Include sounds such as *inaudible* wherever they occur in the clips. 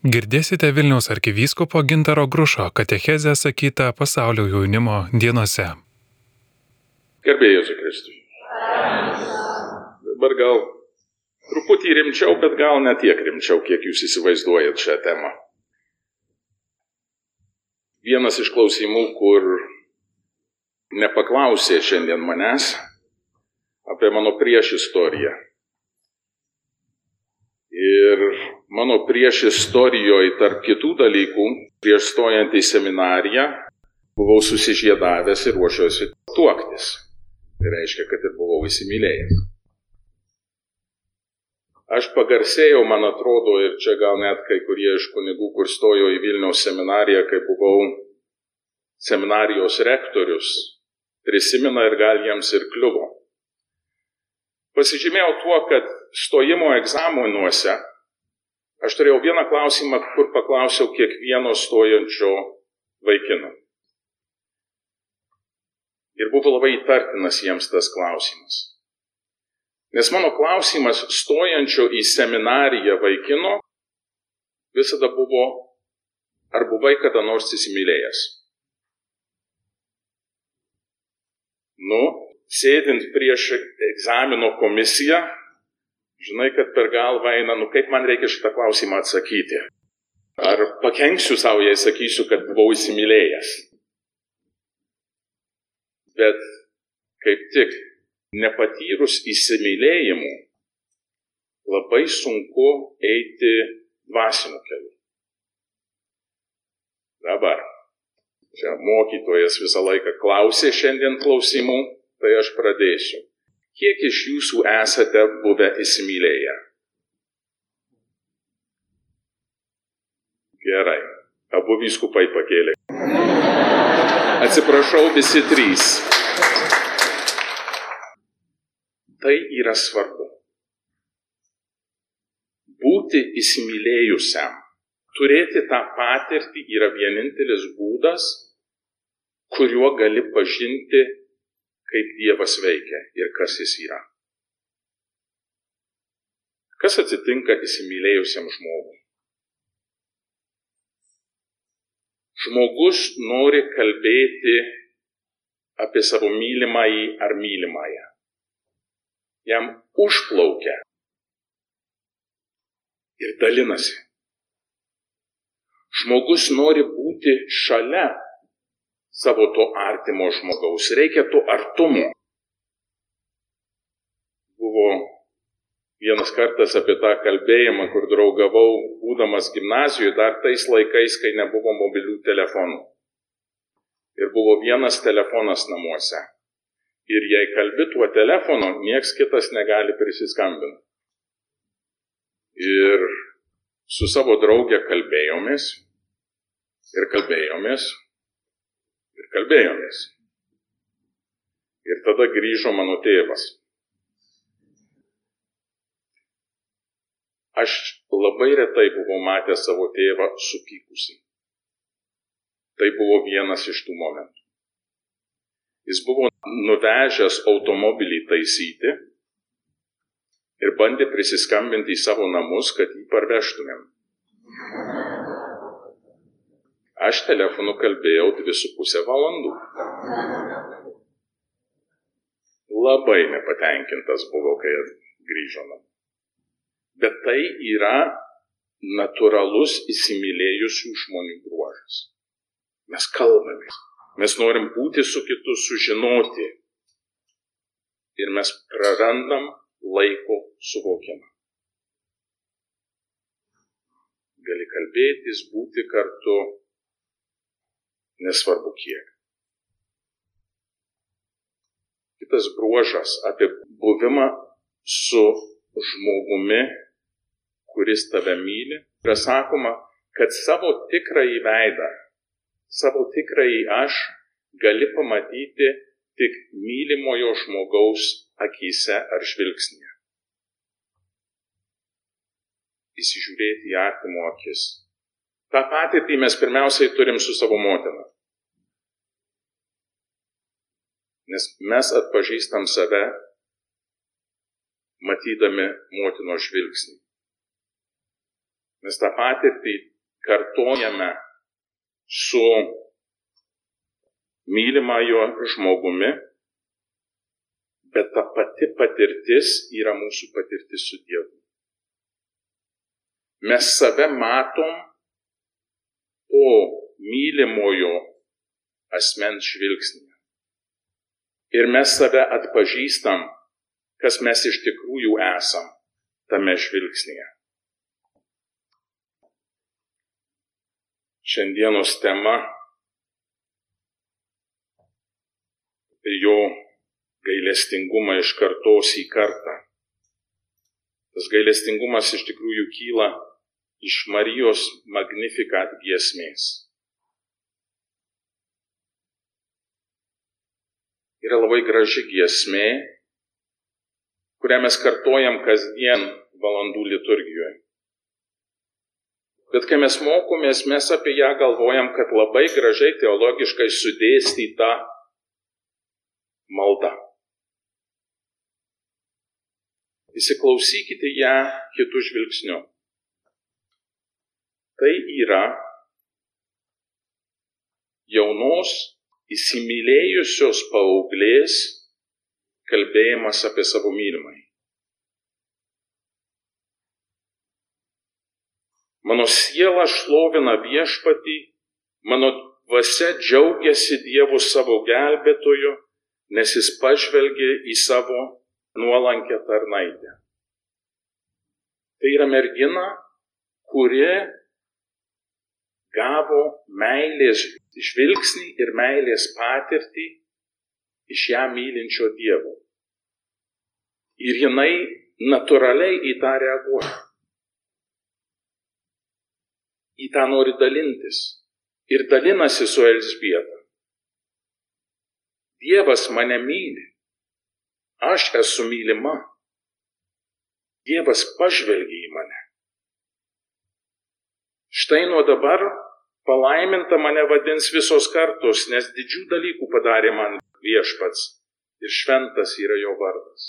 Girdėsite Vilniaus arkivyskupo Gintaro Grušo katechezę sakytą pasaulio jaunimo dienose. Gerbėjus Kristui. Dabar gal truputį rimčiau, bet gal ne tiek rimčiau, kiek jūs įsivaizduojat šią temą. Vienas iš klausimų, kur nepaklausė šiandien manęs apie mano prieš istoriją. Ir mano prieš istorijoje, tarp kitų dalykų, prieš stojant į seminariją, buvau susižiedavęs ir ruošiausi tuoktis. Tai reiškia, kad ir buvau įsimylėjęs. Aš pagarsėjau, man atrodo, ir čia gal net kai kurie iš kunigų, kur stojo į Vilniaus seminariją, kai buvau seminarijos rektorius, prisimena ir gal jiems ir kliuvo. Pasižymėjau tuo, kad stojimo egzaminuose aš turėjau vieną klausimą, kur paklausiau kiekvieno stojančio vaikino. Ir buvo labai įtartinas jiems tas klausimas. Nes mano klausimas stojančio į seminariją vaikino visada buvo, ar buvai kada nors įsimylėjęs. Nu, sėdint prieš egzamino komisiją, žinai, kad per galvą eina, nu kaip man reikia šitą klausimą atsakyti. Ar pakenksiu savo, jei sakysiu, kad buvau įsimylėjęs. Bet kaip tik nepatyrus įsimylėjimų, labai sunku eiti dvasiniu keliu. Dabar, čia mokytojas visą laiką klausė šiandien klausimų, tai aš pradėsiu. Kiek iš jūsų esate buvę įsimylėję? Gerai. Abu vyskupai pakėlė. Atsiprašau, visi trys. Tai yra svarbu. Būti įsimylėjusiam, turėti tą patirtį yra vienintelis būdas, kuriuo gali pažinti kaip Dievas veikia ir kas jis yra. Kas atsitinka įsimylėjusiam žmogui? Žmogus nori kalbėti apie savo mylimąjį ar mylimąją. Jam užplaukia ir dalinasi. Žmogus nori būti šalia savo to artimo žmogaus, reikia to artumo. Buvo vienas kartas apie tą kalbėjimą, kur draugavau, būdamas gimnazijoje, dar tais laikais, kai nebuvo mobilių telefonų. Ir buvo vienas telefonas namuose. Ir jei kalbi tuo telefonu, nieks kitas negali prisiskambinti. Ir su savo draugė kalbėjomės ir kalbėjomės ir kalbėjomės. Ir tada grįžo mano tėvas. Aš labai retai buvau matęs savo tėvą supykusi. Tai buvo vienas iš tų momentų. Jis buvo nuvežęs automobilį taisyti ir bandė prisiskambinti į savo namus, kad jį parvežtumėm. Aš telefonu kalbėjau dvi su pusę valandų. Labai nepatenkintas buvau, kai grįžo namo. Bet tai yra natūralus įsimylėjusių žmonių bruožas. Mes kalbamės. Mes norim būti su kitu, sužinoti. Ir mes prarandam laiko suvokimą. Gali kalbėtis, būti kartu, nesvarbu kiek. Kitas bruožas apie buvimą su žmogumi, kuris tave myli, yra sakoma, kad savo tikrąjį veidą, savo tikrąjį aš gali pamatyti tik mylimojo žmogaus akise ar žvilgsnėje. Įsižiūrėti į artimo akis. Ta patirtį mes pirmiausiai turim su savo motina. Nes mes atpažįstam save, matydami motinos žvilgsnį. Mes tą patirtį kartojame su mylimajo žmogumi, bet ta pati patirtis yra mūsų patirtis su Dievu. Mes save matom po mylimojo asmens žvilgsnį. Ir mes save atpažįstam, kas mes iš tikrųjų esam tame žvilgsnėje. Šiandienos tema jo gailestingumą iš kartos į kartą. Tas gailestingumas iš tikrųjų kyla iš Marijos Magnificat giesmės. Yra labai graži giesmė, kurią mes kartojam kasdien valandų liturgijoje. Bet kai mes mokomės, mes apie ją galvojam, kad labai gražiai teologiškai sudėstyta malda. Įsiklausykite ją kitų žvilgsnių. Yra jaunos įsimylėjusios paauglės kalbėjimas apie savo mylimai. Mano siela šlovina viešpatį, mano dvasia džiaugiasi Dievu savo gelbėtoju, nes jis pažvelgė į savo nuolankę tarnaitę. Tai yra mergina, kuri gavo meilės žvilgsnį ir meilės patirtį iš ją mylinčio Dievo. Ir jinai natūraliai į tą reaguoja. Į tą nori dalintis. Ir dalinasi su Elsbieta. Dievas mane myli. Aš esu mylima. Dievas pažvelgia į. Štai nuo dabar palaiminta mane vadins visos kartos, nes didžių dalykų padarė man viešpats ir šventas yra jo vardas.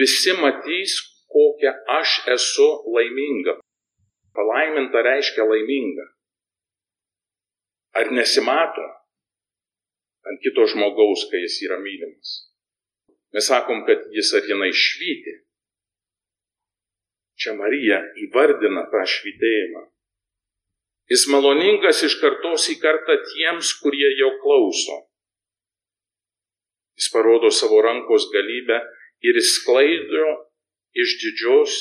Visi matys, kokia aš esu laiminga. Palaiminta reiškia laiminga. Ar nesimato? ant kito žmogaus, kai jis yra mylimas. Mes sakom, kad jis ar jinai švyti. Čia Marija įvardina tą švitėjimą. Jis maloningas iš kartos į kartą tiems, kurie jo klauso. Jis parodo savo rankos galybę ir išsklaido iš didžios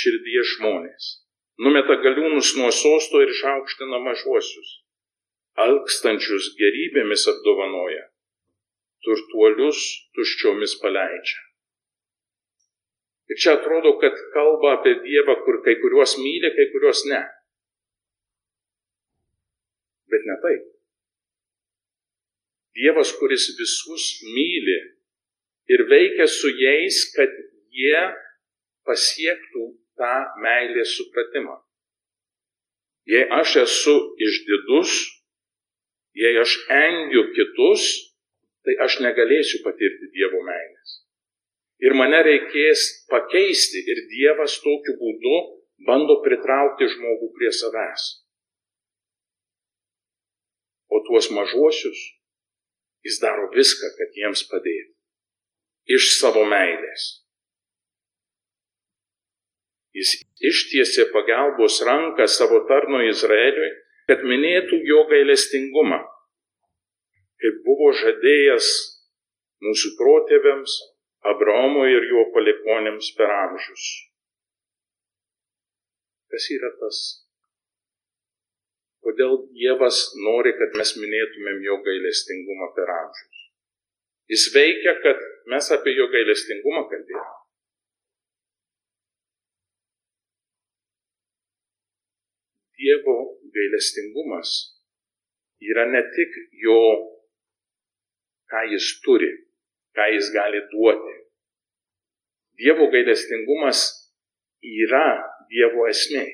širdies žmonės. Numeta galiūnus nuo sosto ir išaukština mažuosius alkstančius gerybėmis apdovanoja, turtuolius tuščiomis paleidžia. Ir čia atrodo, kad kalba apie Dievą, kur kai kuriuos myli, kai kuriuos ne. Bet ne taip. Dievas, kuris visus myli ir veikia su jais, kad jie pasiektų tą meilės supratimą. Jei aš esu išdidus, Jei aš engiu kitus, tai aš negalėsiu patirti Dievo meilės. Ir mane reikės pakeisti ir Dievas tokiu būdu bando pritraukti žmogų prie savęs. O tuos mažuosius jis daro viską, kad jiems padėtų. Iš savo meilės. Jis ištiesė pagalbos ranką savo tarno Izraeliui kad minėtų jo gailestingumą, kaip buvo žadėjęs mūsų protėviams, Abraomui ir jo palikonėms per amžius. Kas yra tas? Kodėl Dievas nori, kad mes minėtumėm jo gailestingumą per amžius? Jis veikia, kad mes apie jo gailestingumą kalbėtume. Dievo gailestingumas yra ne tik jo, ką jis turi, ką jis gali duoti. Dievo gailestingumas yra Dievo esmė.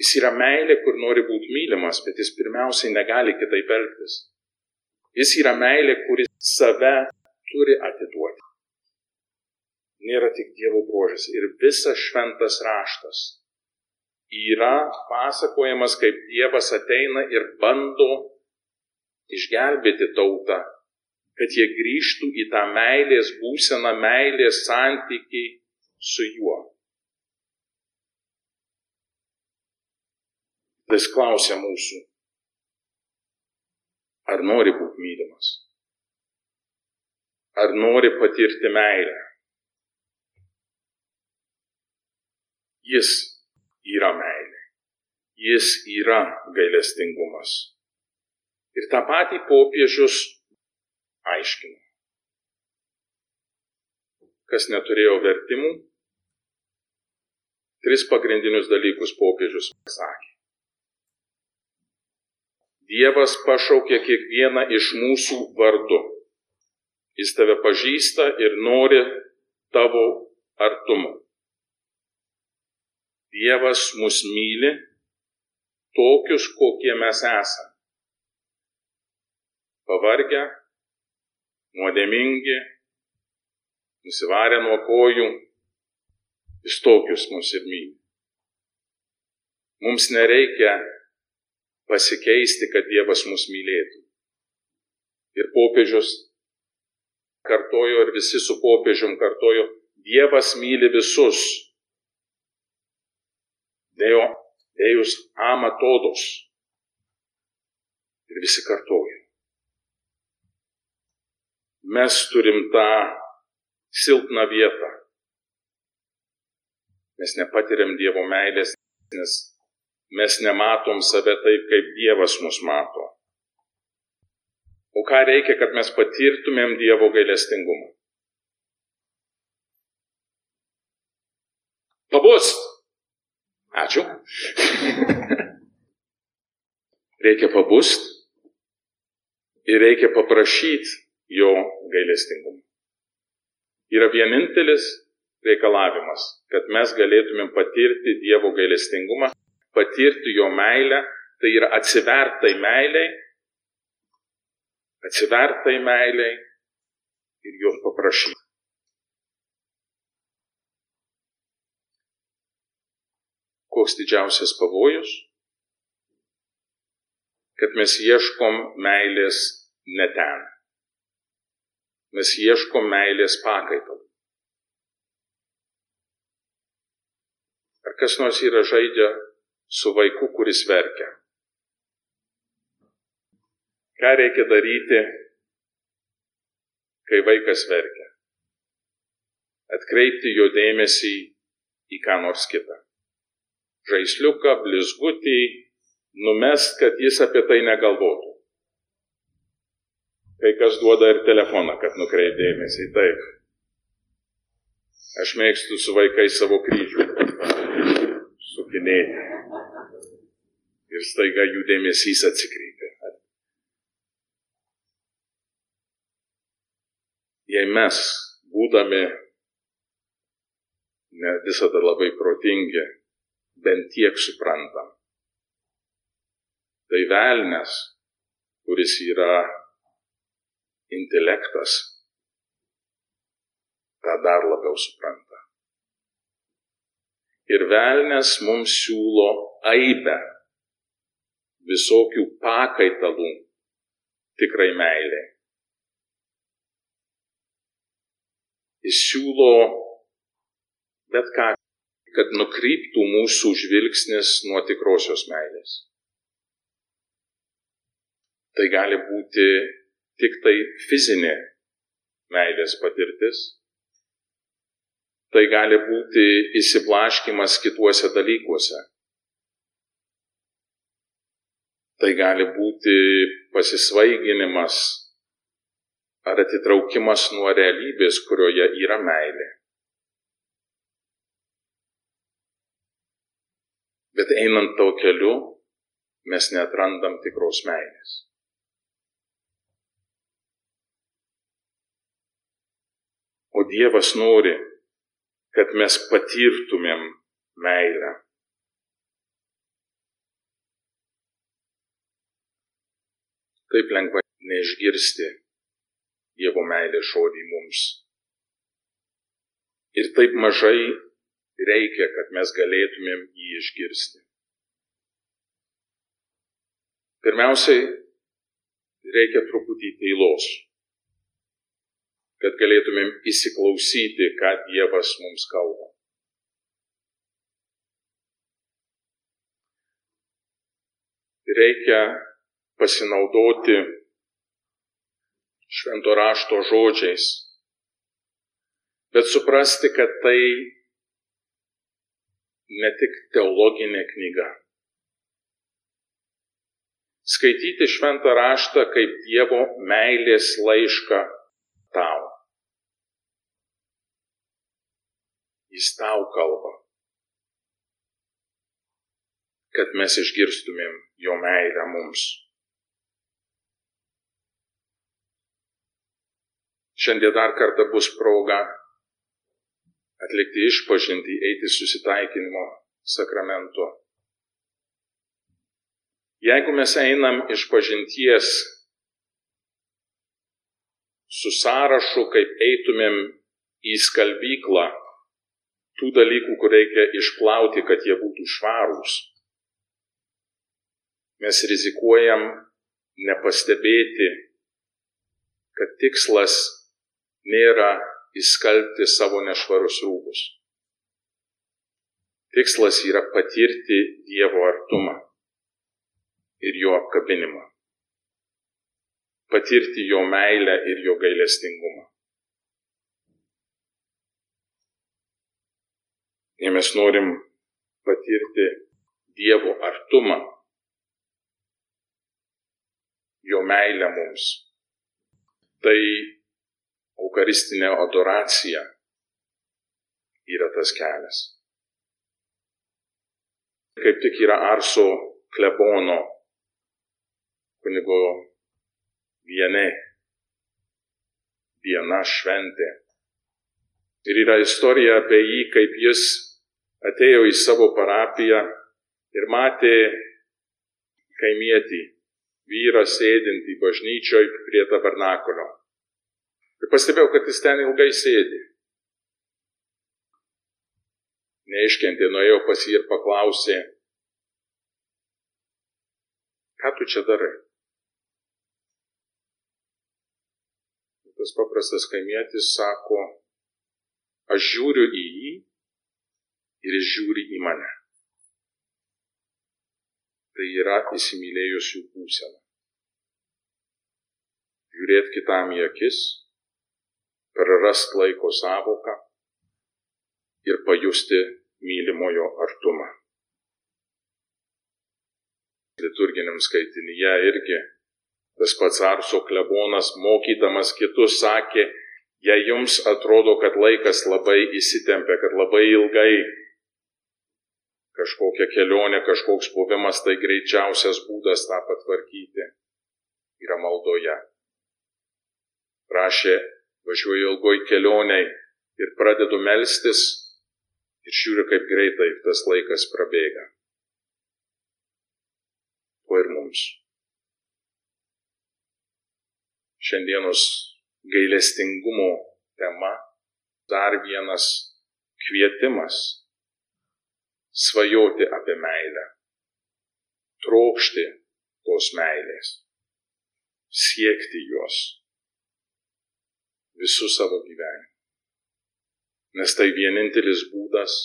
Jis yra meilė, kur nori būti mylimas, bet jis pirmiausiai negali kitaip elgtis. Jis yra meilė, kuris save turi atiduoti. nėra tik Dievo bruožas. Ir visas šventas raštas yra pasakojamas, kaip Dievas ateina ir bando išgelbėti tautą, kad jie grįžtų į tą meilės būseną, meilės santykiai su juo. Jis klausia mūsų, ar nori būti mylimas, ar nori patirti meilę. Jis yra meilė, jis yra gailestingumas. Ir tą patį popiežius aiškino. Kas neturėjo vertimų, tris pagrindinius dalykus popiežius sakė. Dievas pašaukė kiekvieną iš mūsų vardu. Jis tave pažįsta ir nori tavo artumo. Dievas mus myli tokius, kokie mes esame. Pavargę, nuodėmingi, nusivarę nuo kojų, jis tokius mus ir myli. Mums nereikia pasikeisti, kad Dievas mus mylėtų. Ir popiežius kartojo, ir visi su popiežium kartojo, Dievas myli visus. Deo, Deus ama todos. Ir visi kartojo. Mes turim tą silpną vietą. Mes nepatiriam Dievo meilės, nes mes nematom save taip, kaip Dievas mus mato. O ką reikia, kad mes patirtumėm Dievo gailestingumą? Pabust. Ačiū. *laughs* reikia pabust ir reikia paprašyti jo gailestingumą. Yra vienintelis reikalavimas, kad mes galėtumėm patirti Dievo gailestingumą patirti jo meilę, tai yra atsivertai meiliai, atsivertai meiliai ir jos paprašyti. Koks didžiausias pavojus? Kad mes ieškom meilės ne ten. Mes ieškom meilės pakaitalų. Ar kas nors yra žaidžia su vaiku, kuris verkia. Ką reikia daryti, kai vaikas verkia? Atkreipti jo dėmesį į ką nors kitą. Žaisliuką, blizgutį, numest, kad jis apie tai negalvotų. Kai kas duoda ir telefoną, kad nukreipdėmėsi. Taip. Aš mėgstu su vaikais savo kryžių sukinėti ir staiga jų dėmesys atsikreipia. Jei mes, būdami ne visada labai protingi, bent tiek suprantam, tai velnės, kuris yra intelektas, tą dar labiau supranta. Ir velnės mums siūlo aibę visokių pakaitalų tikrai meilė. Jis siūlo bet ką, kad nukryptų mūsų žvilgsnis nuo tikrosios meilės. Tai gali būti tik tai fizinė meilės patirtis. Tai gali būti įsiblaškimas kituose dalykuose. Tai gali būti pasisvaiginimas ar atitraukimas nuo realybės, kurioje yra meilė. Bet einant to keliu, mes netrandam tikros meilės. O Dievas nori, kad mes patirtumėm meilę. taip lengvai neišgirsti Dievo meilės žodį mums. Ir taip mažai reikia, kad mes galėtumėm jį išgirsti. Pirmiausiai, reikia truputį tylos, kad galėtumėm įsiklausyti, ką Dievas mums kalba. reikia pasinaudoti švento rašto žodžiais, bet suprasti, kad tai ne tik teologinė knyga. Skaityti šventą raštą kaip Dievo meilės laišką tau. Jis tau kalba kad mes išgirstumėm jo meilę mums. Šiandien dar kartą bus proga atlikti išpažinti, eiti susitaikinimo sakramento. Jeigu mes einam iš pažinties su sąrašu, kaip eitumėm į skalbyklą, tų dalykų, kur reikia išplauti, kad jie būtų švarūs, mes rizikuojam nepastebėti, kad tikslas nėra įskalbti savo nešvarus rūbus. Tikslas yra patirti Dievo artumą ir jo apkabinimą. Patirti jo meilę ir jo gailestingumą. Jei mes norim patirti Dievo artumą, jo meilę mums. Tai Eucharistinė adoracija yra tas kelias. Kaip tik yra Arso klebono kunigo vienė diena šventė. Ir yra istorija apie jį, kaip jis atėjo į savo parapiją ir matė kaimietį, vyrą sėdintį bažnyčioj prie tabernakulio. Ir pastebėjau, kad jis ten ilgai sėdi. Neiškentė, nuėjau pas jį ir paklausė, ką tu čia darai? Tas paprastas kaimietis sako, aš žiūriu į jį ir žiūri į mane tai yra įsimylėjusių būsena. Žiūrėti kitam į akis, prarast laiko savoką ir pajusti mylimojo artumą. Liturginiam skaitinyje irgi tas pats Arso klebonas, mokydamas kitus, sakė, jei jums atrodo, kad laikas labai įsitempia, kad labai ilgai kažkokia kelionė, kažkoks buvimas, tai greičiausias būdas tą patvarkyti yra maldoje. Prašė, važiuoju ilgoj kelioniai ir pradedu melstis ir žiūriu, kaip greitai tas laikas prabėga. Tuo ir mums. Šiandienos gailestingumo tema dar vienas kvietimas svajoti apie meilę, trokšti tos meilės, siekti jos visų savo gyvenimą. Nes tai vienintelis būdas,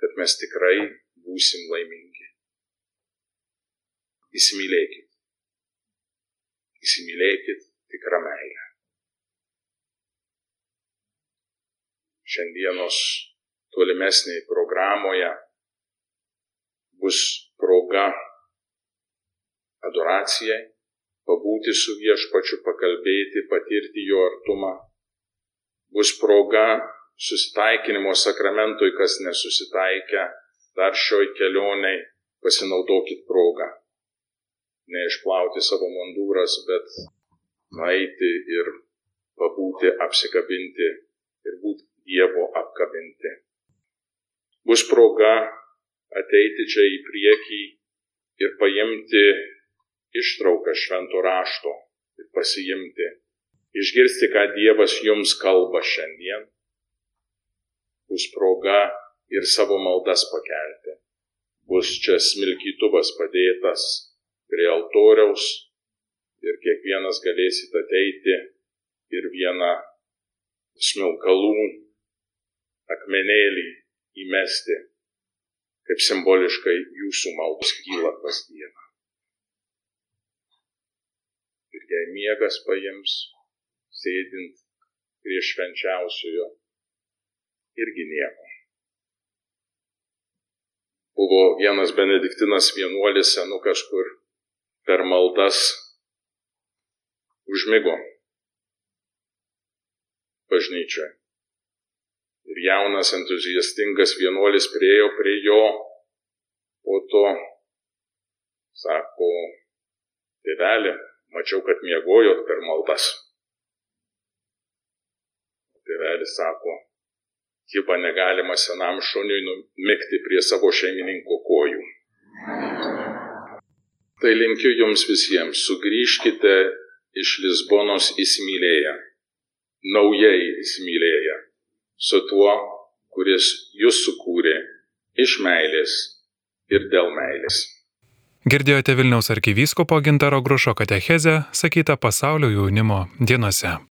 kad mes tikrai būsim laimingi. Įsimylėkit. Įsimylėkit tikrą meilę. Šiandienos tolimesnėje programoje bus proga adoracijai, pabūti su viešpačiu, pakalbėti, patirti jo artumą. Bus proga susitaikinimo sakramentui, kas nesusitaikę, dar šioj kelioniai pasinaudokit progą. Neišplauti savo mandūras, bet nueiti ir pabūti, apsikabinti ir būti Dievo apkabinti. Bus proga ateiti čia į priekį ir paimti ištrauką švento rašto ir pasiimti, išgirsti, ką Dievas jums kalba šiandien. bus proga ir savo maldas pakelti. Bus čia smilkytuvas padėtas prie altoriaus ir kiekvienas galėsit ateiti ir vieną smilkalų akmenėlį įmesti, kaip simboliškai jūsų maldos kyla pas Dievą. Ir jei miegas paims, sėdint prie švenčiausiojo, irgi nieko. Buvo vienas benediktinas vienuolis senukas, kur per maldas užmigo bažnyčioje. Jaunas entuziastingas vienuolis priejo prie jo, po to sako, tėvelė, mačiau, kad miegojot per maldas. Tėvelis sako, kiba negalima senam šuniui numigti prie savo šeimininko kojų. Tai linkiu jums visiems, sugrįžkite iš Lisbonos įsimylėję, naujai įsimylėję, su tuo, kuris jūs sukūrė iš meilės ir dėl meilės. Girdėjote Vilniaus arkivyskupo Gintaro Grušo katechezę, sakytą pasaulio jaunimo dienose.